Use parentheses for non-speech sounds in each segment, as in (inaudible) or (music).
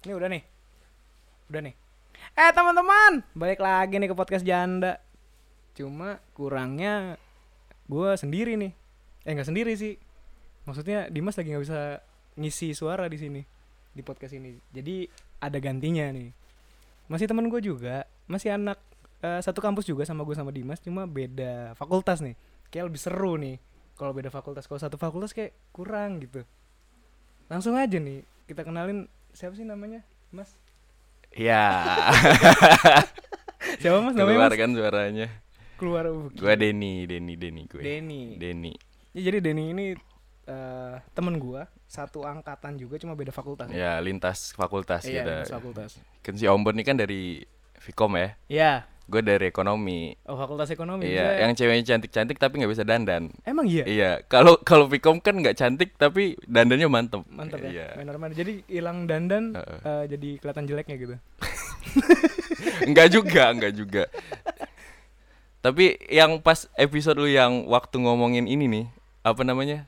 Ini udah nih. Udah nih. Eh teman-teman, balik lagi nih ke podcast janda. Cuma kurangnya gue sendiri nih. Eh nggak sendiri sih. Maksudnya Dimas lagi nggak bisa ngisi suara di sini di podcast ini. Jadi ada gantinya nih. Masih temen gue juga, masih anak eh, satu kampus juga sama gue sama Dimas, cuma beda fakultas nih. Kayak lebih seru nih kalau beda fakultas. Kalau satu fakultas kayak kurang gitu. Langsung aja nih kita kenalin siapa sih namanya, Mas? Ya, (laughs) Siapa Mas namanya? keluar Mas? kan suaranya. Keluar. uh, Gua Denny, Denny, Denny gue. Denny. Denny. Ya, jadi Denny ini eh temen gua, satu angkatan juga cuma beda fakultas. Ya, lintas fakultas Iya, gitu. lintas fakultas. Kan si Ombon ini kan dari Vkom ya. Iya. Gue dari ekonomi. Oh, fakultas ekonomi. Iya, Saya- yang ceweknya cantik-cantik tapi nggak bisa dandan. Emang iya. Iya, kalau kalau Vkom kan nggak cantik tapi dandannya mantep. Mantap ya. Iya. Benar-benar. Jadi hilang dandan Heeh. eh, jadi kelihatan jeleknya gitu. (laughs) Enggak juga, enggak juga. Tapi yang pas episode lu yang waktu ngomongin ini nih, apa namanya?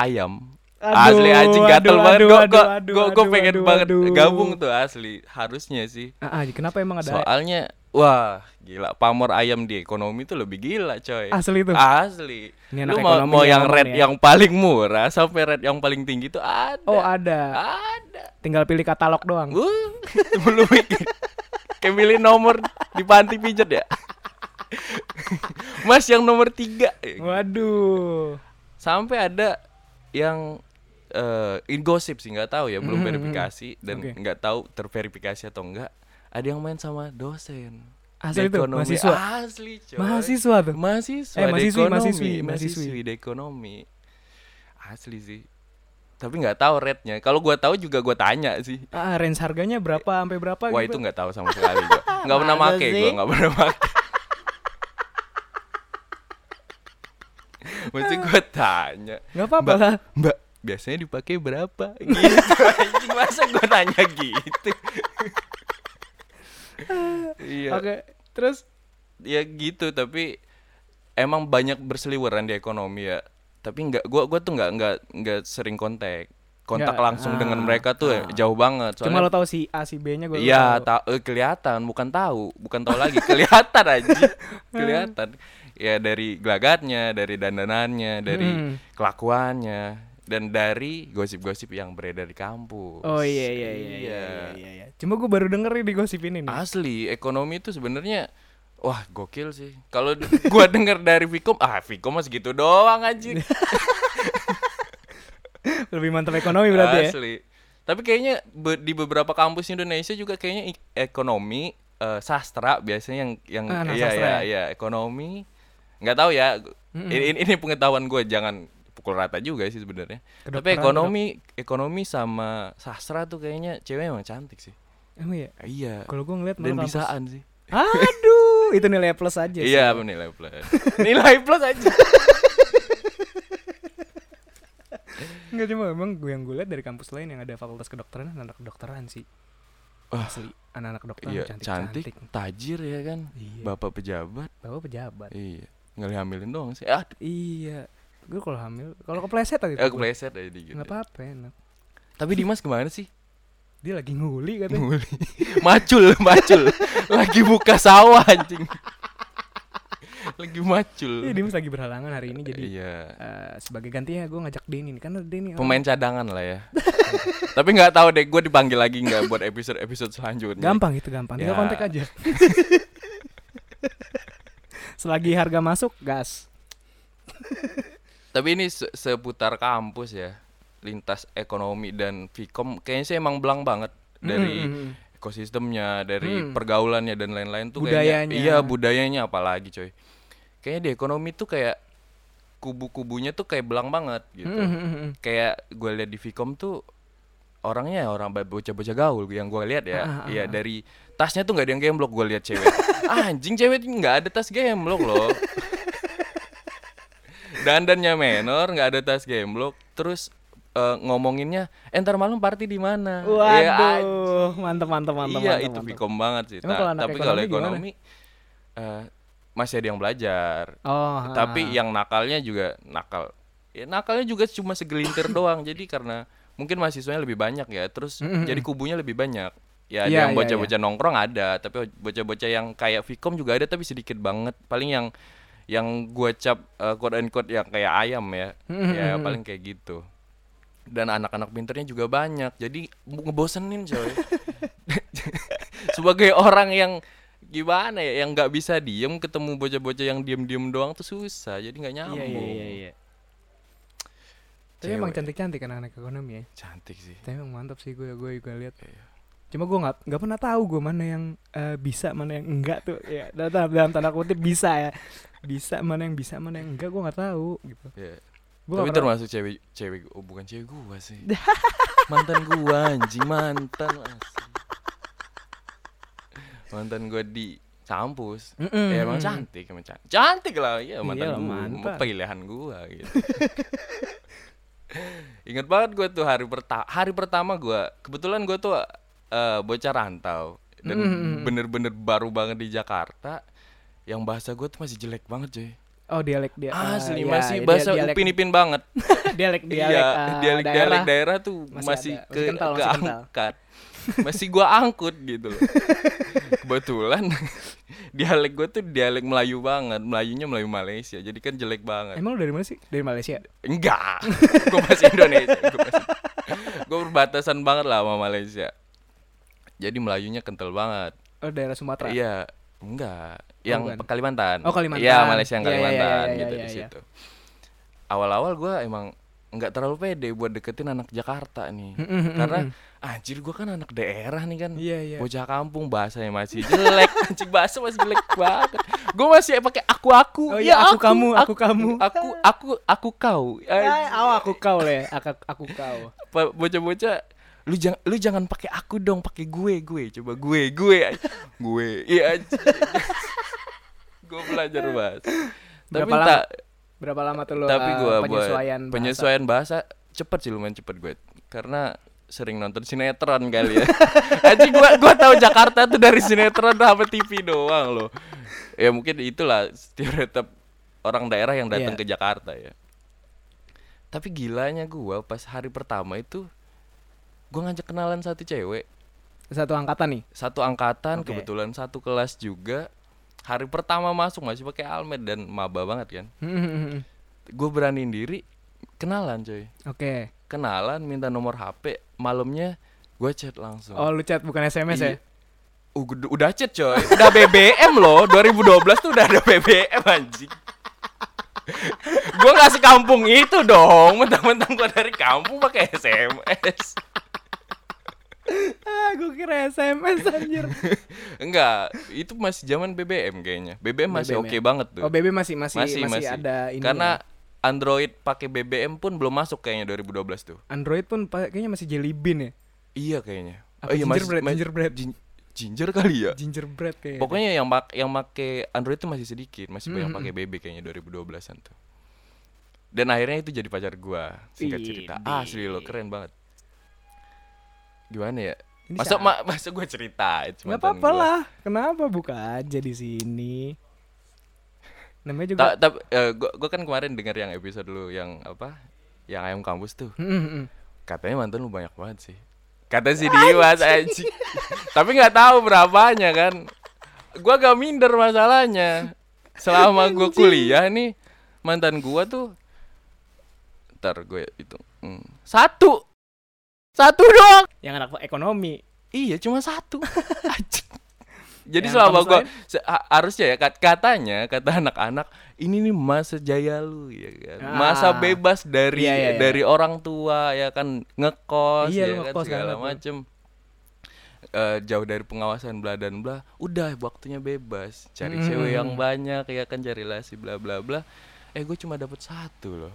Ayam. asli anjing gatel aduh, banget aduh, aduh, aduh, gua, gua aduh, pengen aduh, banget aduh. gabung tuh asli harusnya sih. Ah, ah, kenapa emang ada Soalnya wah, gila pamor ayam di ekonomi tuh lebih gila, coy. asli itu? Asli. Ini Lu mau, mau yang red ya. yang paling murah sampai red yang paling tinggi tuh ada. Oh, ada. Ada. Tinggal pilih katalog doang. Uh, (laughs) belum mikir. Kayak milih nomor di panti pijat ya. (laughs) Mas yang nomor tiga Waduh. sampai ada yang eh in gosip sih nggak tahu ya belum Mhm, verifikasi dan nggak tahu terverifikasi atau enggak ada yang main sama dosen Asli itu, mahasiswa? asli coy Mahasiswa tuh. mahasiswa Eh, mahasiswi, ekonomi mahasiswi, mahasiswi. mahasiswi di ekonomi asli sih tapi nggak tahu rate-nya kalau gua tahu juga gua tanya sih Ah, range harganya berapa sampai berapa Wah gitu? itu nggak tahu sama sekali gua. (laughs) Nggak pernah make gua, nggak pernah make. Mesti gua tanya. Nggak apa-apa Mbak, lah. Mbak, biasanya dipakai berapa? (laughs) Gitu. masa gua tanya gitu? Iya. Oke. Terus Ya gitu, tapi emang banyak berseliweran di ekonomi ya. Tapi nggak gua gua tuh nggak nggak nggak sering kontak. Kontak Nggak, langsung dengan ah, mereka tuh ah. jauh banget. cuma Soalnya lo tahu si A si B-nya gue Iya, ta eh, kelihatan, bukan tahu, bukan tahu lagi, kelihatan aja. (laughs) kelihatan. Ya dari gelagatnya, dari dandanannya, dari Hmm. kelakuannya dan dari gosip-gosip yang beredar di kampus. Oh iya iya iya iya iya. iya, iya. Cuma gue baru denger nih di gosip ini nih. Asli, ekonomi itu sebenarnya wah, gokil sih. Kalau (laughs) gua denger dari Vkom, ah Vkom mas gitu doang anjing. (laughs) Lebih mantap ekonomi berarti ya. Asli. Tapi kayaknya be- di beberapa kampus Indonesia juga kayaknya ekonomi, eh, sastra biasanya yang yang Ah, iya iya ya? iya ekonomi. nggak tahu ya. Mm-mm. Ini, ini pengetahuan gue jangan pukul rata juga sih sebenarnya. Tapi ekonomi ekonomi sama sastra tuh kayaknya cewek emang cantik sih. Emang ya? Iya. Kalau gue ngeliat Dan bisaan sih. Aduh, itu nilai plus aja sih. Iya, nilai plus. (laughs) nilai plus aja. Enggak cuma emang gue yang gue lihat dari kampus lain yang ada fakultas kedokteran anak kedokteran sih. Wah. Asli, anak-anak kedokteran Iya, cantik, cantik, cantik. tajir ya kan. Iya. Bapak pejabat. Bapak pejabat. Iya. Nggak hamilin doang sih. Ah, Iya. Gue kalau hamil, kalau kepleset aja. eh, kepleset aja dikit. Enggak apa-apa, enak. Tapi Dimas ke mana sih? Dia lagi nguli katanya. Nguli. (laughs) macul, macul. Lagi buka sawah anjing. Lagi macul. Iya, Dimas lagi berhalangan hari ini jadi Iya. eh, sebagai gantinya gue ngajak Denny nih karena Denny Pemain cadangan lah ya. (laughs) Tapi nggak tahu deh, gue dipanggil lagi nggak buat episode episode selanjutnya. gampang itu gampang. Tinggal Ya. kontak aja. (laughs) Selagi harga masuk, gas. Tapi ini se- seputar kampus ya, lintas ekonomi dan Vkom kayaknya sih emang belang banget dari Mm, mm, mm. ekosistemnya, dari Hmm. pergaulannya dan lain-lain tuh Budayanya. kayaknya iya budayanya apalagi coy. Kayaknya di ekonomi tuh kayak kubu-kubunya tuh kayak belang banget gitu. Mm, mm, mm, mm. Kayak gue lihat di Vkom tuh orangnya ya orang bocah-bocah gaul yang gue lihat ya. Ah, ah, Iya ah. dari tasnya tuh nggak ada yang gemblok gue lihat cewek. (laughs) Anjing cewek nggak ada tas gemblok loh. (laughs) Dandannya menor, nggak ada tas gemblok. Terus eh, ngomonginnya, entar malam party di mana? Ya. Waduh, mantep mantep mantep. iya mantep, itu. Vkom banget sih. Emang Ta- kalau tapi kalau ekonomi gimana? eh, masih ada yang belajar. Oh, Tapi ah. yang nakalnya juga nakal. Ya nakalnya juga cuma segelintir (laughs) doang. Jadi karena mungkin mahasiswanya lebih banyak ya terus Mm-mm. jadi kubunya lebih banyak ya ada Iya, yang iya, bocah-bocah nongkrong ada tapi bocah-bocah yang kayak Vkom juga ada tapi sedikit banget paling yang yang gua cap uh, quote unquote yang kayak ayam ya Mm-mm. ya paling kayak gitu dan anak-anak pinternya juga banyak jadi ngebosenin coy (laughs) sebagai orang yang gimana ya yang nggak bisa diem ketemu bocah-bocah yang diem-diem doang tuh susah jadi nggak Iya nyambung iya iya iya. Tapi emang cantik-cantik kan anak ekonomi ya. cantik sih Tapi emang mantap sih gue gue juga lihat. Iya. Cuma gue nggak nggak pernah tahu gue mana yang eh, bisa mana yang enggak tuh ya dalam, dalam tanda kutip bisa ya bisa mana yang bisa mana yang enggak gue nggak tahu gitu. Gue tapi termasuk cewek cewek oh bukan cewek gua sih (laughs) mantan gua anjing mantan asli. mantan gua di kampus ya emang cantik emang cantik cantik lah ya mantan Iyalah, gua mantap. pilihan gua gitu (laughs) Ingat banget gue tuh hari pertama hari pertama gua kebetulan gua tuh eh, bocah rantau dan Mm. bener-bener baru banget di Jakarta yang bahasa gue tuh masih jelek banget cuy. Oh dialek dia. Ah, asli ya, masih dia- bahasa dialek, upin ipin banget. (laughs) Dialek dialek iya, ah, dialek daerah. dialek daerah tuh masih masih, ada, ke masih kental, masih keangkat. Masih gua angkut gitu loh. Kebetulan (laughs) dialek gua tuh dialek Melayu banget. Melayunya Melayu Malaysia jadi kan jelek banget. Emang lu dari mana sih? Dari Malaysia. enggak. (laughs) Gua masih Indonesia gua, masih, gua berbatasan banget lah sama Malaysia. Jadi Melayunya kental banget. Oh daerah Sumatera. iya enggak. Yang bukan. Kalimantan. Oh, Kalimantan. iya Malaysia yang Iya, iya, Kalimantan iya, gitu iya, di situ. Awal-awal gua emang nggak terlalu pede buat deketin anak Jakarta nih. Karena anjir gua kan anak daerah nih kan. Iya iya. bocah kampung bahasanya masih jelek. (laughs) Anjing bahasa masih jelek banget. Gue masih pakai aku aku Oh iya, aku, kamu, aku, kamu. aku aku aku kau. Oh, aku kau le, aku aku kau. Bocah-bocah lu jangan lu jangan pakai aku dong pakai gue gue. Coba gue gue gue iya (laughs) gue belajar bahasa. Tapi Berapa tak Berapa lama tuh lo tapi eh, gua buat penyesuaian bahasa? penyesuaian bahasa cepet sih lumayan cepet gue. Karena sering nonton sinetron kali ya. (laughs) Anjing gua gua tahu Jakarta tuh dari sinetron sama TV doang loh. Ya mungkin itulah stereotip orang daerah yang datang Iya. ke Jakarta ya. Tapi gilanya gua pas hari pertama itu gua ngajak kenalan satu cewek. Satu angkatan nih. satu angkatan Oke. kebetulan satu kelas juga. Hari pertama masuk masih pakai almet dan maba banget kan? (laughs) Gue beraniin diri kenalan coy. Oke. kenalan minta nomor HP malamnya gue chat langsung. Oh lu chat bukan SMS ya? Iya. Gud- udah chat coy. Udah BBM loh. 2012 tuh udah ada BBM anjing. Gue gak sekampung itu dong. Mentang-mentang gue dari kampung pakai SMS Ah, gue kira SMS anjir. (laughs) enggak itu masih zaman BBM kayaknya BBM masih BBM oke ya? banget tuh Oh, BB masih masih masih, Masih, masih. ada ini. karena ya? Android pakai BBM pun belum masuk kayaknya 2012 tuh Android pun kayaknya masih Jelly Bean ya. iya kayaknya Apa gingerbread, ma- gingerbread? gin- ginger kali ya Gingerbread kayaknya. Pokoknya yang mak yang make Android itu masih sedikit, masih banyak Mm, pakai BB kayaknya 2012-an tuh. Dan akhirnya itu jadi pacar gua. Singkat cerita. Idih. Asli lo keren banget. Gimana ya? Ini Masa siapa? ma masa gua cerita Gak apa-apa lah. Kenapa buka aja di sini? Namanya juga. Tapi eh, gua, gua kan kemarin dengar yang episode lu yang apa? Yang ayam kampus tuh. Hmm, hmm, hmm. Katanya mantan lu banyak banget sih. Kata si Dimas anjing. (laughs) Tapi nggak tahu berapanya kan. Gua gak minder masalahnya. Selama gua kuliah nih mantan gua tuh Ntar gue hitung hmm. Satu Satu dong Yang anak ekonomi. Iya cuma satu (laughs) Anjing. Jadi Yang selama gua se- ha- Harusnya ya kat- Katanya Kata anak-anak Ini nih masa jaya lu ya kan Masa Ah. bebas dari Iya, iya, iya. Dari orang tua ya kan Ngekos Iya, ya kan ngekos Segala kan, betul. macem Eh, Jauh dari pengawasan bla dan bla Udah waktunya bebas Cari Hmm. cewek yang banyak Ya kan cari relasi bla bla bla Eh gue cuma dapet satu loh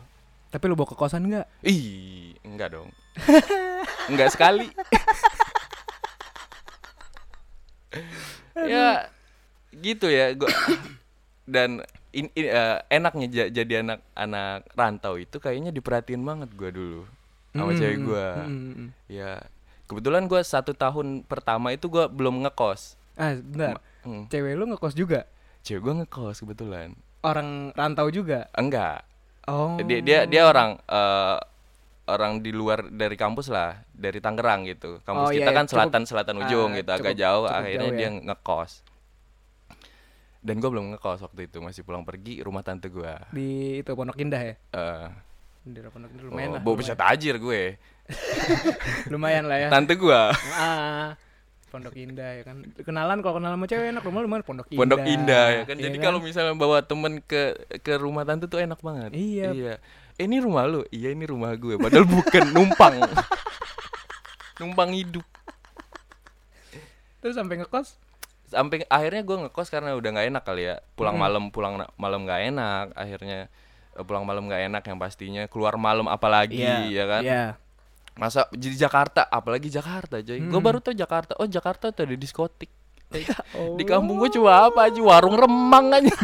Tapi lu bawa ke kosan nggak? Ih, enggak dong. (laughs) enggak sekali. (laughs) ya gitu ya gua (coughs) dan in, in- eh, enaknya ja- jadi anak anak rantau itu kayaknya diperhatiin banget gua dulu sama Hmm, cewek hmm, gua hmm, hmm, ya kebetulan gua satu tahun pertama itu gua belum ngekos Ah, bentar. Hmm, Cewek lu ngekos juga? cewek gua ngekos kebetulan Orang rantau juga? enggak Oh. dia dia dia orang eh orang di luar dari kampus lah, dari Tangerang gitu. Kampus Oh, kita iya, kan cukup- selatan selatan ujung ah, gitu, agak cukup- jauh. cukup Akhirnya jauh dia ya. ngekos. Dan gue belum ngekos waktu itu, masih pulang pergi rumah tante gue. Di itu Pondok Indah ya. Eh, Di Pondok Indah lumayan oh, lah. bawa bisa tajir gue. (laughs) lumayan lah ya. Tante gue. Ah, Pondok Indah ya kan. Kenalan kalau kenalan sama cewek enak rumah lumayan Pondok Indah. Pondok Indah ya kan. Iya Jadi kalau misalnya bawa temen ke ke rumah tante tuh enak banget. Iya. Iya. Eh, ini rumah lu? Iya, ini rumah gue. Padahal bukan numpang. (laughs) numpang hidup. terus sampai ngekos Sampai akhirnya gue ngekos karena udah nggak enak kali ya. Pulang Hmm. malam, pulang malam nggak enak. Akhirnya eh, pulang malam nggak enak yang pastinya. Keluar malam apalagi ya kan. Iya. Masa di Jakarta, apalagi Jakarta, coy. Gue Hmm. baru tau Jakarta. Oh, Jakarta tuh ada diskotik. Oh. (laughs) Di kampung gue cuma apa aja warung remang aja. (laughs)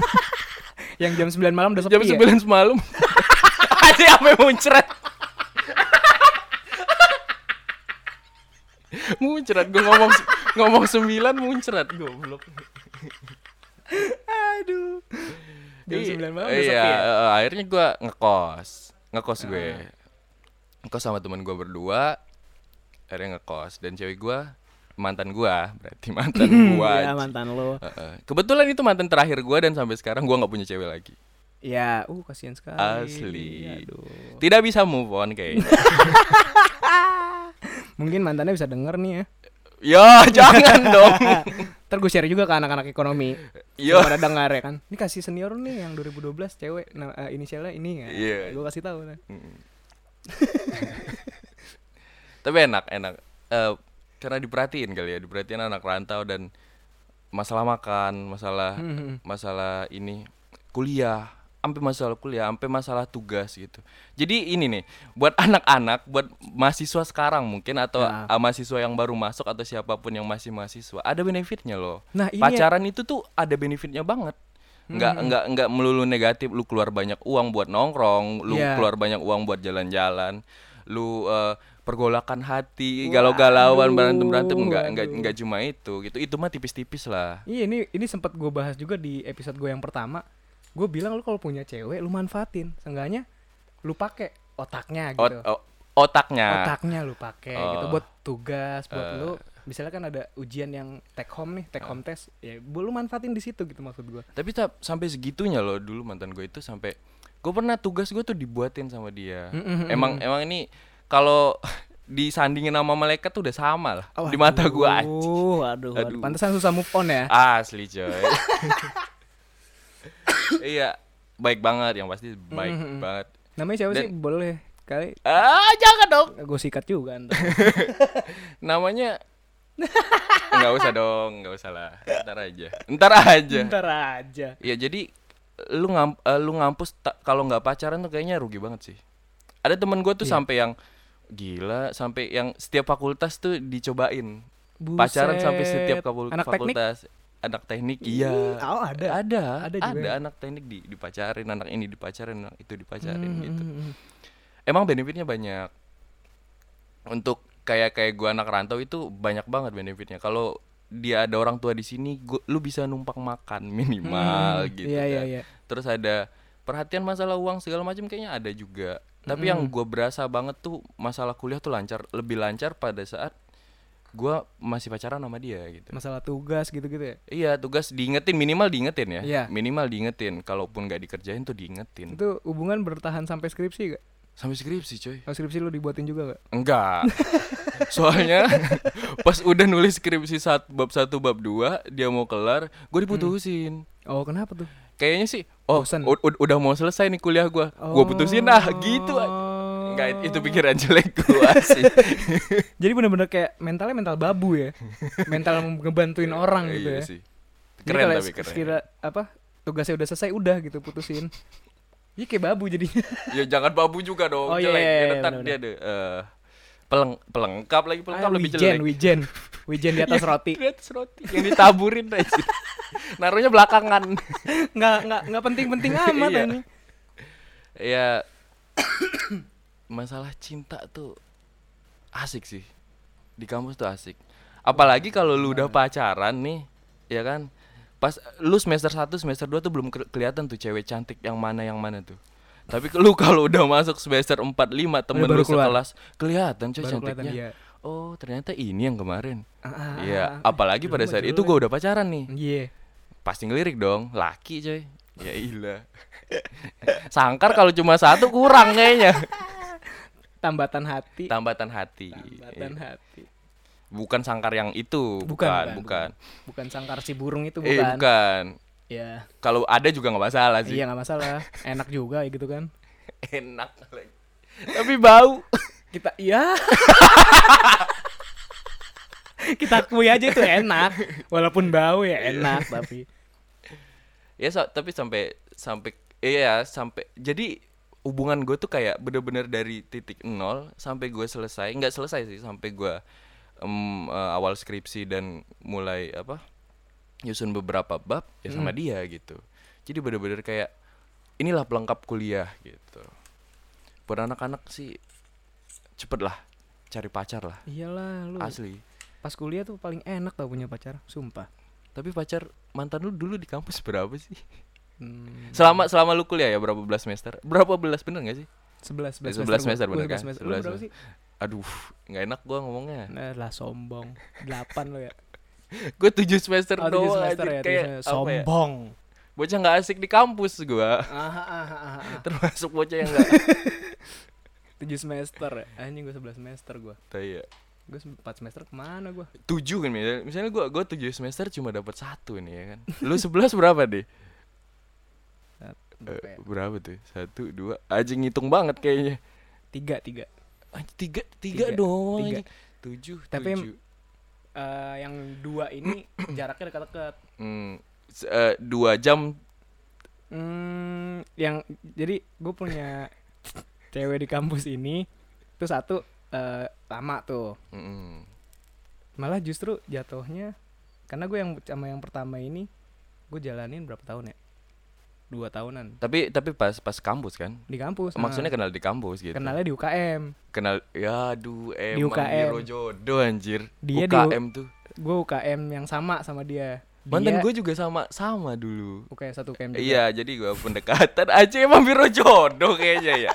Yang jam 9 malam udah sepi jam ya? 9 semalam (laughs) aja sampai muncrat muncrat gue ngomong ngomong 9 muncrat goblok Aduh. Jam Iya, 9 malam udah iya sepi ya? eh, akhirnya gue ngekos ngekos gue ngekos sama teman gue berdua akhirnya ngekos dan cewek gue mantan gue berarti (laughs) mantan (laughs) gue Ya mantan lo. kebetulan itu mantan terakhir gue dan sampai sekarang gue nggak punya cewek lagi Ya, uh kasihan sekali. Asli. Aduh. tidak bisa move on kayaknya (laughs) Mungkin mantannya bisa denger nih ya. ya jangan dong Ntar gue share juga ke anak-anak ekonomi. Iya. Pada dengar ya kan. Ini kasih senior nih yang 2012 cewek. Nah, eh, inisialnya ini ya. Iya. Gue kasih tahu. Nah. (laughs) Tapi enak, enak. Eh, karena diperhatiin kali ya, diperhatiin anak rantau dan masalah makan, masalah Hmm. masalah ini kuliah, sampai masalah kuliah, sampai masalah tugas gitu. Jadi ini nih, buat anak-anak, buat mahasiswa sekarang mungkin atau Ya. ah, mahasiswa yang baru masuk atau siapa pun yang masih mahasiswa, ada benefitnya loh. Nah, ini ya- Pacaran itu tuh ada benefitnya banget. Nggak Hmm. nggak nggak melulu negatif, lu keluar banyak uang buat nongkrong, lu Iya. keluar banyak uang buat jalan-jalan, lu eh, pergolakan hati, galau-galauan, berantem-berantem nggak nggak waduh. nggak cuma itu gitu. Itu mah tipis-tipis lah. Iya ini ini sempat gue bahas juga di episode gue yang pertama. Gue bilang lu kalau punya cewek lu manfaatin. Seenggaknya lu pakai otaknya gitu. Ot- otaknya. Otaknya lu pakai gitu Oh. buat tugas buat Eh. lu. Misalnya kan ada ujian yang take home nih, take home test. Ya lu manfaatin di situ gitu maksud gue. Tapi ta- sampai segitunya loh dulu mantan gue itu sampai gue pernah tugas gue tuh dibuatin sama dia. Mm-mm. Emang emang ini kalau (laughs) disandingin sama malaikat tuh udah sama lah di mata gue aja. Aduh, aduh, Aduh. Pantesan susah move on ya. Asli coy. (laughs) iya, baik banget yang pasti baik Mhm. banget. Namanya siapa sih? Dan- Boleh kali. Ah, jangan dong. Gue sikat juga. (laughs) Namanya (laughs) nggak usah dong, nggak usah lah. Ntar aja. Ntar aja. Ntar aja. Ya jadi lu ngam, eh, lu ngampus kalau nggak pacaran tuh kayaknya rugi banget sih. Ada temen gue tuh Iya. sampai yang gila, sampai yang setiap fakultas tuh dicobain. Pacaran sampai setiap Buset. fakul- Anak teknik? fakultas. Anak teknik iya. Oh, ada. Ada, Ada ada, juga ya? anak teknik di dipacarin, anak ini dipacarin, anak itu dipacarin Hmm, gitu. hmm, hmm. Emang benefitnya banyak. Untuk kayak kayak gua anak rantau itu banyak banget benefitnya. Kalau dia ada orang tua di sini, gua, lu bisa numpang makan (laughs) minimal Hmm, gitu. Iya, iya, kan. iya. Terus ada perhatian masalah uang segala macam kayaknya ada juga. Tapi yang Mm-mm. gua berasa banget tuh masalah kuliah tuh lancar, lebih lancar pada saat gua masih pacaran sama dia gitu. Masalah tugas gitu-gitu ya. Iya tugas diingetin minimal diingetin ya. Iya. Minimal diingetin. Kalaupun nggak dikerjain tuh diingetin. Itu hubungan bertahan sampai skripsi gak? Sampai skripsi coy. Oh, skripsi lu dibuatin juga gak? Enggak. (laughs) Soalnya pas udah nulis skripsi saat bab 1 bab 2 dia mau kelar, gue diputusin. Oh, kenapa tuh? Kayaknya sih oh udah mau selesai nih kuliah gua. Gua putusin ah gitu aja. Oh. Enggak itu pikiran jelek gua (laughs) sih. Jadi bener-bener kayak mentalnya mental babu ya. mental ngebantuin orang gitu Iya ya. sih. Jadi Keren kalau tapi keren. sekira apa tugasnya udah selesai udah gitu putusin. Iya kayak babu jadinya. (laughs) Ya jangan babu juga dong. Oh, iya, jelek. iya, Ya, iya, benar, dia ada eh, peleng pelengkap lagi pelengkap Ah, lebih wijen, jelek. wijen. Wijen di atas (laughs) Iya, roti. di atas roti yang ditaburin (laughs) aja. Naruhnya belakangan. Nggak nggak nggak penting-penting amat Iya. ini. ya (coughs) masalah cinta tuh asik sih di kampus tuh asik apalagi kalau lu udah pacaran nih ya kan pas lu semester 1 semester 2 tuh belum ke- kelihatan tuh cewek cantik yang mana yang mana tuh Tapi lu (laughs) kalau udah masuk semester 4 5 temen lu sekelas kelihatan kelihatan cantiknya. dia. Oh, ternyata ini yang kemarin. Ah, ah, Iya, ah, apalagi Lu pada saat itu gua udah pacaran nih. Iya. Pasti ngelirik dong, laki coy. Ya ilah. (laughs) Sangkar kalau cuma satu kurang kayaknya. Tambatan hati. Tambatan hati. Tambatan hati. Bukan sangkar yang itu, Bukan, bukan, bukan, bukan. Bukan sangkar si burung itu Eh, bukan. bukan. Ya. Kalau ada juga nggak masalah sih. Iya nggak masalah. Enak juga gitu kan. (laughs) Enak. Tapi bau. (laughs) Kita iya. (laughs) Kita akui aja itu enak. Walaupun bau ya enak tapi. ya so- tapi sampai sampai iya sampai jadi hubungan gue tuh kayak bener-bener dari titik nol sampai gue selesai nggak selesai sih sampai gue em, eh, awal skripsi dan mulai apa nyusun beberapa bab ya sama dia gitu. Jadi bener-bener kayak inilah pelengkap kuliah gitu. Buat anak-anak sih cepet lah cari pacar lah. Iyalah lu. asli. Pas kuliah tuh paling enak tau punya pacar, sumpah. tapi pacar mantan lu dulu di kampus (laughs) berapa sih? Hmm, selama selama lu kuliah ya berapa belas semester? Berapa belas bener gak sih? 11 11 11 semester bener kan? 11 semester. 11 Lu berapa semester. sih? aduh nggak enak gua ngomongnya Nah, lah sombong. 8 lo ya. (laughs) gue tujuh semester Oh, tujuh doang semester anjir. ya, tujuh kayak ya, sombong. bocah nggak asik di kampus gua ah. termasuk bocah yang nggak 7 (laughs) semester. ya? Anjing gue 11 semester gua. Iya. Gue 4 semester ke mana gua? tujuh kan misalnya, misalnya gua gua tujuh semester cuma dapat satu nih ya kan lu sebelas berapa deh Berapa Eh, ya? berapa tuh satu dua anjing ngitung banget kayaknya Tiga, tiga. Tiga tiga, Tiga, doang tiga. tujuh Tapi tujuh Eh, yang dua ini (clears throat) jaraknya dekat-dekat. Hmm, eh, dua jam Hmm, yang jadi gue punya (laughs) cewek di kampus ini tuh satu eh, lama tuh. Mm-mm. Malah justru jatuhnya karena gue yang sama yang pertama ini gue jalanin berapa tahun ya? Dua tahunan tapi tapi pas pas kampus kan di kampus. maksudnya nah. kenal di kampus gitu kenalnya di UKM. kenal ya aduh emang UKM. biro jodoh anjir Dia di UKM tuh Gue UKM yang sama sama dia. mantan gue juga sama sama dulu UKM satu UKM juga. iya jadi gue pendekatan (laughs) aja emang biro jodoh kayaknya ya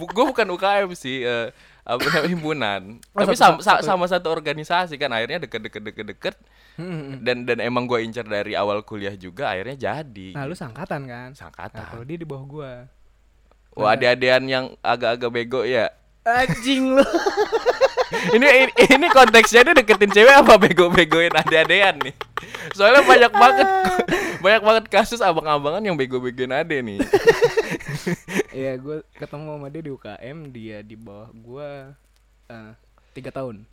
gue bukan UKM sih eh, apa namanya himpunan. Oh, tapi satu- sama, sa- satu- sama satu organisasi kan akhirnya deket deket deket deket Hmm, dan dan emang gue incer dari awal kuliah juga akhirnya jadi. Nah lu sangkatan kan? Nah sangkatan kalau dia di bawah gue. wah adik-adian yang agak-agak bego ya? Anjing lu. (laughs) ini, ini ini konteksnya dia deketin cewek apa bego-begoin ade-adean nih? Soalnya banyak banget banyak banget kasus abang-abangan yang bego-begoin ade nih (laughs) (laughs) Iya, gue ketemu sama dia di UKM, dia di bawah gue eh, tiga tahun.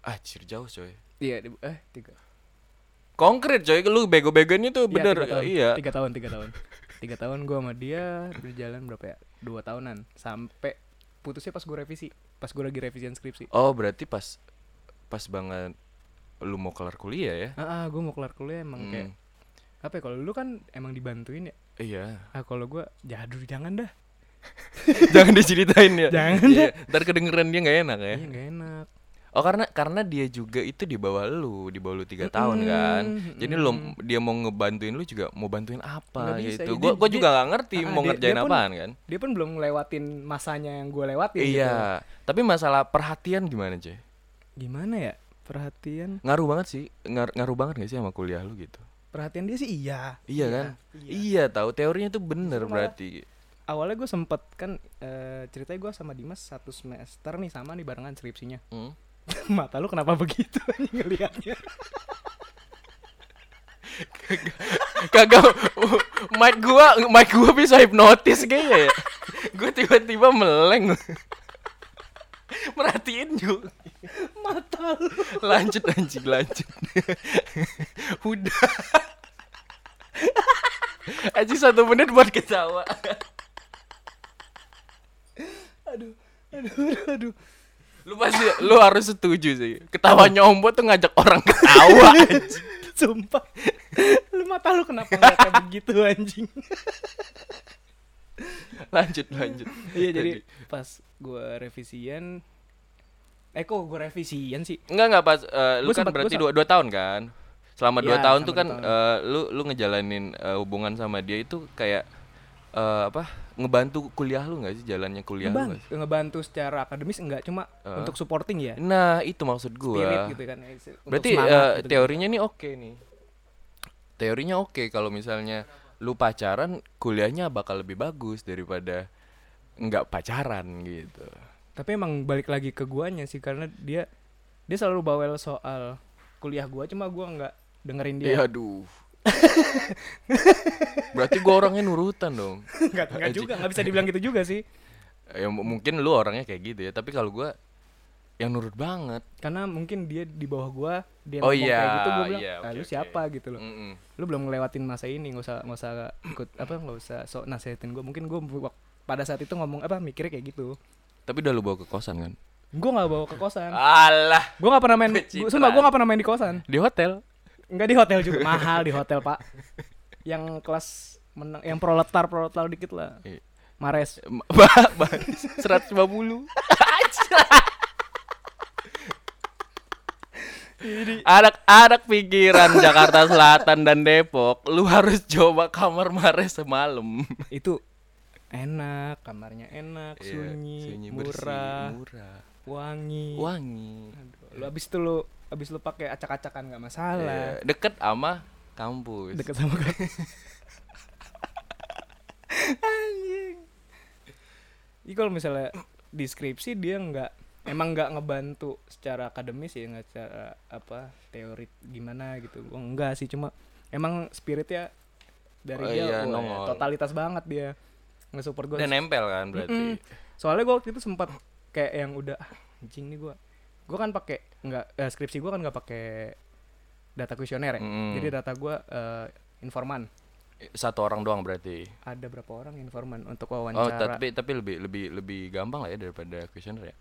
Anjir jauh coy Iya, eh tiga. konkret coy lu bego-begoinnya tuh Iya, bener tiga tahun. iya Tiga tahun, tiga tahun. Tiga tahun gue sama dia berjalan berapa ya? Dua tahunan. Sampai putusnya pas gue revisi, pas gue lagi revisian skripsi. oh berarti pas pas banget lu mau kelar kuliah ya Ah, ah gue mau kelar kuliah emang Hmm, kayak apa ya? Kalau lu kan emang dibantuin ya. Iya Ah kalau gue jadul jangan dah. (laughs) jangan diceritain ya Jangan iya. ntar kedengeran dia nggak enak ya Iya gak enak. Oh karena karena dia juga itu di bawah lu, di bawah lu tiga tahun Mm-mm, kan. Jadi lu mm-mm. dia mau ngebantuin lu juga mau bantuin apa Nggak bisa, gitu. gua dia- juga nggak ngerti Ah, mau dia- ngerjain dia pun- apaan kan. Dia pun belum ngelewatin masanya yang gue lewatin. gitu. Iya, tapi masalah perhatian gimana, cuy? Gimana ya? Perhatian Ngaruh banget sih, ngar- ngaruh banget gak sih sama kuliah lu gitu? Perhatian dia sih iya Iya kan? iya. Iya, tahu teorinya tuh bener malah- berarti. awalnya gue sempet kan eh, ceritanya gue sama Dimas satu semester nih sama nih barengan skripsinya Hmm? (laughs) mata lu kenapa begitu (laughs) ngelihatnya Kagak mic gua mic gua bisa hipnotis kayaknya ya. Gua tiba-tiba meleng. (laughs) Merhatiin juga. Mata lu. Lanjut anjing lanjut. (laughs) Udah. Anjing satu menit buat ketawa. Aduh aduh aduh, aduh. lu pasti lu harus setuju sih. Ketawa nyombo tuh ngajak orang ketawa (laughs) anjing. sumpah. Lu mata lu kenapa ngeliatnya begitu anjing? Lanjut lanjut. Iya jadi pas gue revisian eh kok gue revisian sih enggak enggak pas eh, lu Gua kan sempat- berarti dua, dua tahun kan selama dua Iya, tahun tuh dua kan tahun. eh, lu lu ngejalanin eh, hubungan sama dia itu kayak eh, apa ngebantu kuliah lu nggak sih jalannya kuliah lu Ngeban- sih? ngebantu secara akademis enggak cuma Eh. untuk supporting ya Nah itu maksud spirit gua. gitu kan ya, untuk Berarti semangat eh, gitu. teorinya nih oke nih. Teorinya oke kalau misalnya lu pacaran kuliahnya bakal lebih bagus daripada nggak pacaran gitu. Tapi emang balik lagi ke guanya sih karena dia dia selalu bawel soal kuliah gua cuma gua nggak dengerin dia Iya aduh. Berarti gua orangnya nurutan dong. (laughs) nggak nggak juga nggak bisa dibilang gitu juga sih (laughs) Ya mungkin lu orangnya kayak gitu ya, tapi kalau gua yang nurut banget. karena mungkin dia di bawah gua dia Oh ngomong iya, kayak gitu gua bilang iya, "Ah, oke, lu oke. siapa gitu loh Mm-mm. lu belum ngelewatin masa ini nggak usah nggak usah ikut apa nggak usah sok nasihatin gua mungkin gua pada saat itu ngomong apa mikirnya kayak gitu Tapi udah lu bawa ke kosan kan? gua nggak bawa ke kosan Alah, gua nggak pernah main gua, sumpah gua nggak pernah main di kosan di hotel. nggak di hotel juga mahal di hotel pak yang kelas menang yang proletar proletar dikit lah Iya. Mares Bah, baris 150. Anak-anak pikiran Jakarta Selatan dan Depok, lu harus coba kamar Mares semalam. itu enak kamarnya enak Iya, sunyi, bersih, murah murah, wangi. Wangi. Aduh, lu abis itu lu abis lu pakai acak-acakan nggak masalah. Iya, deket sama kampus. deket sama kamu (laughs) anjing. Jadi kalau misalnya di skripsi dia nggak emang nggak ngebantu secara akademis ya nggak secara apa teori gimana gitu. Gua enggak sih cuma emang spiritnya dari Oh dia iya, totalitas banget dia nge-support gue Dan nempel kan berarti. soalnya gue waktu itu sempat kayak yang udah "Ah, anjing nih gue gue kan pakai nggak eh, skripsi gue kan nggak pakai data kuesioner ya Mm. jadi data gue eh, informan Satu orang doang berarti. ada berapa orang informan untuk Oh, wawancara tapi tapi lebih lebih lebih gampang lah ya daripada kuesioner ya.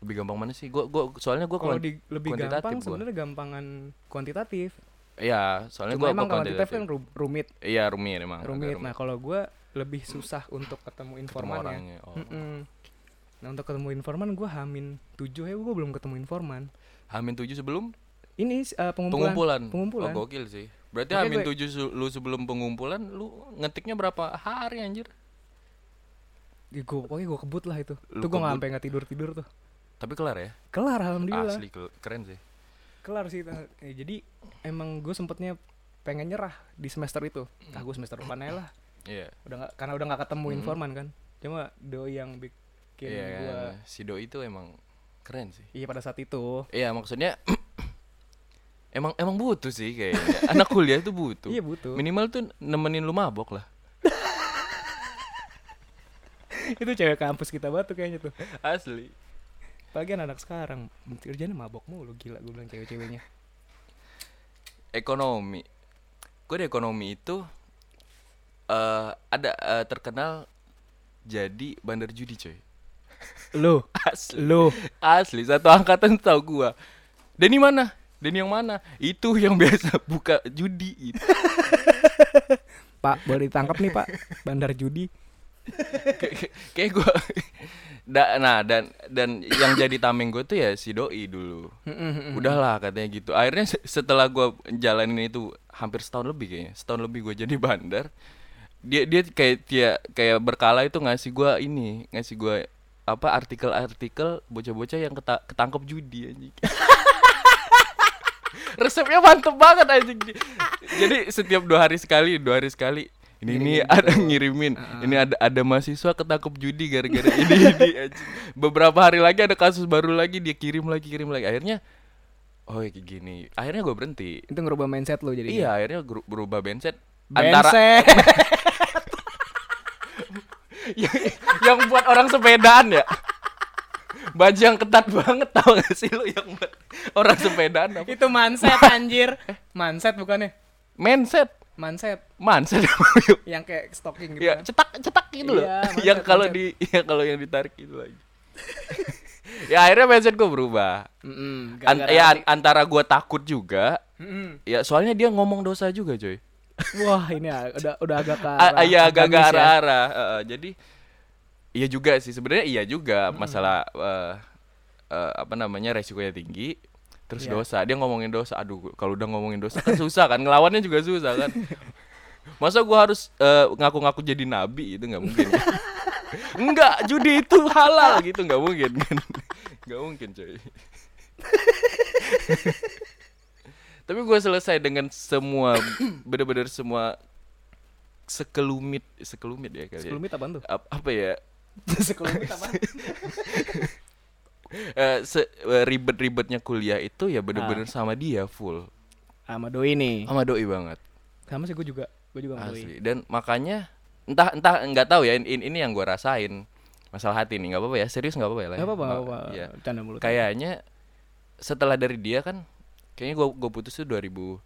Lebih gampang mana sih? Gua gua soalnya gua kalau di lebih gampang sebenarnya gampangan kuantitatif Iya, soalnya cuma gua emang apa kuantitatif kan ru- rumit Iya, rumit emang. agak rumit nah kalau gue lebih susah untuk ketemu Ketemu informannya orangnya. Oh. Mm-mm. nah untuk ketemu informan gue hamin tujuh ya gue belum ketemu informan Hamin tujuh sebelum ini eh, pengumpulan pengumpulan. pengumpulan. Oh, gokil sih. Berarti Makanya Hamin gue- tujuh su- lu sebelum pengumpulan lu ngetiknya berapa hari anjir? gue pokoknya gue kebut lah itu Lu tuh gue sampai nggak tidur tidur tuh Tapi kelar ya? kelar alhamdulillah Asli keren sih. kelar sih ta- ya, jadi emang gue sempetnya pengen nyerah di semester itu ah gue semester depan aja lah Iya. udah nggak karena udah nggak ketemu Hmm. informan kan cuma doi yang bikin Iya gue kan. Si Doi itu emang keren sih. iya pada saat itu Iya, maksudnya (clears throat) emang emang butuh sih kayaknya. (laughs) Anak kuliah itu butuh. iya butuh Minimal tuh nemenin lu mabok lah. (laughs) itu cewek kampus kita batu kayaknya tuh Asli. apalagi anak sekarang kerjanya mabok mulu gila gue bilang cewek-ceweknya Ekonomi. Gue di ekonomi itu eh ada eh, terkenal jadi bandar judi coy. lu (laughs) Asli. lu Asli satu angkatan tahu gua. Denny mana? Denny yang mana? Itu yang (laughs) biasa buka judi itu. (laughs) pak boleh ditangkap nih pak bandar judi Kayak- gua da, nah dan dan yang jadi tameng gue tuh ya si doi dulu. Udahlah katanya gitu. Akhirnya se- setelah gua jalanin itu hampir setahun lebih kayaknya. Setahun lebih gue jadi bandar. Dia dia kayak dia kayak berkala itu ngasih gua ini, ngasih gua apa artikel-artikel bocah-bocah yang keta ketangkep judi anjing. (laughs) Resepnya mantep banget anjing. Jadi setiap dua hari sekali, dua hari sekali ini ini ada ngirimin. Ini ada ada mahasiswa ketangkep judi gara-gara ini (laughs) ini anjing. Beberapa hari lagi ada kasus baru lagi dia kirim lagi kirim lagi. Akhirnya oh kayak gini. Akhirnya gue berhenti. itu ngerubah mindset lu jadi Iya, akhirnya berubah benset antara (laughs) yang, yang buat orang sepedaan ya. Baju yang ketat banget tau gak sih lu yang buat orang sepedaan apa? itu mindset anjir mindset bukannya Mindset. mindset Mindset. (laughs) yang kayak stocking gitu ya, cetak cetak gitu loh. Iya, yang kalau di ya kalau yang ditarik itu lagi. (laughs) ya akhirnya mindset gue berubah. Mm-mm, An- gara-gara ya tadi- an- antara gue takut juga. Mm-mm. Ya soalnya dia ngomong dosa juga coy. Wah ini a- udah udah agak ke arah Iya agak agamis ya. arah-arah. Heeh, jadi iya juga sih sebenarnya iya juga masalah eh, eh, apa namanya resikonya tinggi. Terus Iya. dosa, dia ngomongin dosa. Aduh, kalau udah ngomongin dosa kan susah kan, ngelawannya juga susah kan. (laughs) Masa gua harus eh, ngaku-ngaku jadi nabi itu nggak mungkin. Enggak, judi itu halal gitu nggak mungkin kan. (laughs) Nggak mungkin coy. (laughs) Tapi gua selesai dengan semua bener-bener semua sekelumit sekelumit ya kali. ya. Sekelumit apaan tuh? Ap- apa ya? (laughs) Sekelumit apaan? (laughs) Eh, se- eh, ribet-ribetnya kuliah itu ya bener-bener sama dia full. Sama doi nih. Sama doi banget. Sama sih gue juga. Gue juga sama doi. Asli. Dan makanya entah entah nggak tahu ya ini, ini yang gua rasain masalah hati nih nggak apa-apa ya serius nggak apa-apa ya Lay? Gak apa-apa, Nggak- gak apa-apa. Canda mulut. kayaknya setelah dari dia kan kayaknya gua gua putus tuh 2000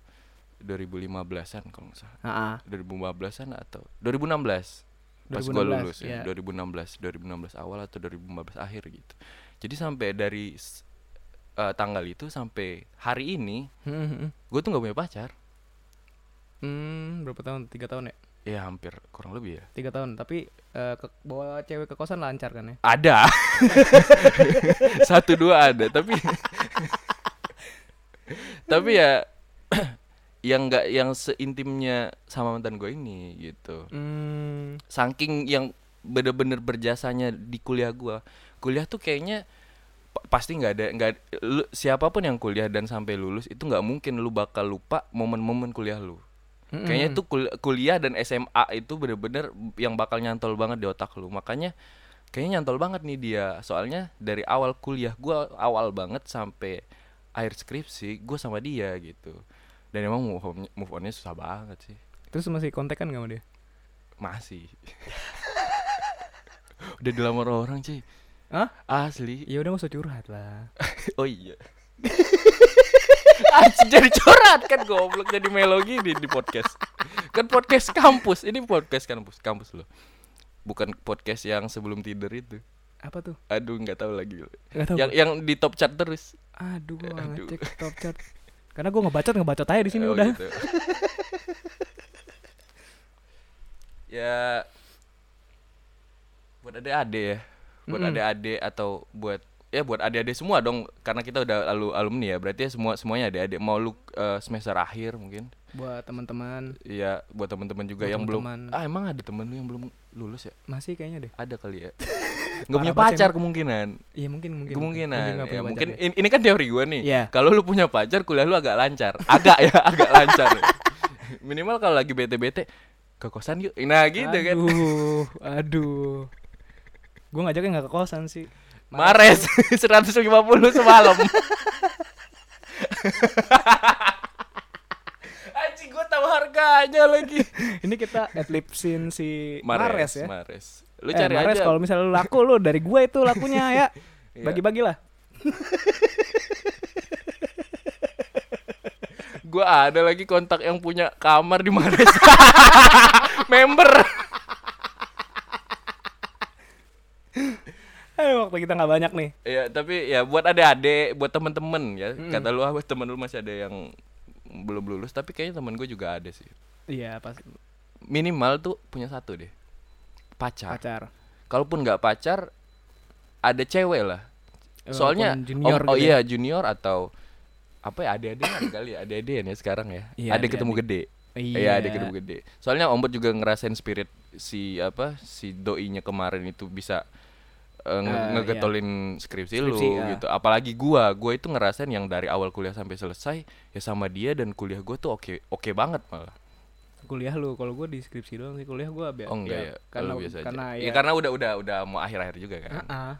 2015-an kalau nggak salah Ah, ah. 2015-an atau 2016 pas gua 2016, lulus ya iya. 2016 2016 awal atau 2015 akhir gitu jadi sampai dari eh, tanggal itu sampai hari ini Hmm, hmm, hmm. gue tuh nggak punya pacar Hmm, berapa tahun? Tiga tahun ya? ya hampir kurang lebih ya Tiga tahun. Tapi eh, ke, bawa cewek ke kosan lancar kan ya? Ada. (laughs) Satu dua ada, tapi (laughs) tapi ya (clears throat) yang nggak yang seintimnya sama mantan gue ini gitu. Hmm, Saking yang bener-bener berjasanya di kuliah gue. Kuliah tuh kayaknya pa- pasti nggak ada nggak lu- siapa pun yang kuliah dan sampai lulus itu nggak mungkin lu bakal lupa momen-momen kuliah lu. mm-mm. Kayaknya tuh kul- kuliah dan SMA itu bener-bener yang bakal nyantol banget di otak lu. Makanya kayaknya nyantol banget nih dia. Soalnya dari awal kuliah gua awal banget sampai akhir skripsi gua sama dia gitu. Dan emang move on move onnya susah banget sih. Terus masih kontekan gak sama dia? Masih. (laughs) Udah dilamar orang cuy. Hah? Asli. Ya udah usah curhat lah. (laughs) Oh iya. (laughs) Anjir jadi curhat kan goblok jadi melodi di, di podcast. Kan podcast kampus, ini podcast kampus, kampus loh. Bukan podcast yang sebelum tidur itu. Apa tuh? Aduh nggak tahu lagi. Gak tau. Yang yang di top chart terus. Aduh, Aduh. ngecek top chat. Karena gue ngebacot ngebacot aja di sini Oh, udah. gitu. (laughs) ya buat adik-adik ya. Buat Mm-mm. adik-adik atau buat ya buat adik-adik semua dong karena kita udah alu alumni ya berarti ya semua semuanya adik-adik mau lu eh, semester akhir mungkin Buat teman-teman Iya, buat teman-teman juga Buat yang belum. teman-teman. Ah, emang ada temen lu yang belum lulus ya? masih kayaknya deh. Ada kali ya. (laughs) Nggak punya pacar kemungkinan. Iya mungkin mungkin. Kemungkinan. nggak Ya, mungkin ya. in- ini kan teori gua nih. Iya. Kalau lu punya pacar, kuliah lu agak lancar. Agak ya, (laughs) agak lancar. Minimal kalau lagi bete-bete ke kosan yuk. Nah, gitu kan. Aduh, aduh. Gue ngajaknya nggak ke kosan sih. Mares (laughs) 150 semalam. (laughs) Anjing gua tahu harganya lagi. (laughs) Ini kita adlipsin si Mares, ya. Mares. Lu Eh, cari Mares aja. kalau misalnya lu laku lu dari gue itu lakunya ya. (laughs) Iya. Bagi-bagilah. (laughs) Gua ada lagi kontak yang punya kamar di Mares. Member. Eh waktu kita nggak banyak nih. Ya, tapi ya buat adik-adik, buat temen-temen ya. Mm. Kata lu ah temen lu masih ada yang belum lulus, tapi kayaknya temen gue juga ada sih. Iya pas Minimal tuh punya satu deh. Pacar. pacar. Kalaupun nggak pacar, ada cewek lah. Soalnya junior om- oh gitu iya ya. junior atau apa ya adik-adikan kali ya adik-adikan ya sekarang ya. Iya, ada ketemu gede. Iya. Iya, ada ketemu gede. Soalnya Om Bot juga ngerasain spirit si apa si doinya kemarin itu bisa nge- Ah, ngegetolin skripsi, lu Skripsi, ah. gitu. Apalagi gua, gua itu ngerasain yang dari awal kuliah sampai selesai ya sama dia dan kuliah gua tuh oke oke banget malah. Kuliah lu, kalau gue di skripsi doang sih kuliah gue biar. Oh enggak ya, Karena Kalau biasa aja. karena ya, ya. karena udah udah udah mau akhir-akhir juga kan. Ah.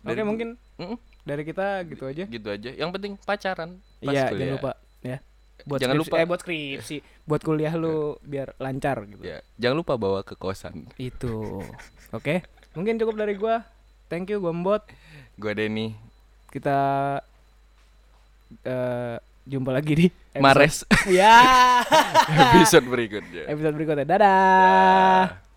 Dari Oke mungkin Mm-mm, dari kita gitu aja. gitu aja. Yang penting pacaran Iya, jangan lupa ya. Buat Jangan skripsi, lupa. eh buat skripsi, buat kuliah lu biar lancar gitu. Ya, jangan lupa bawa ke kosan. Itu. Oke. Mungkin cukup dari gua. Thank you Gombot. Gua Denny Kita eh jumpa lagi di episode- Mares (laughs) Ya. (laughs) episode berikutnya. episode berikutnya. Dadah. Dah.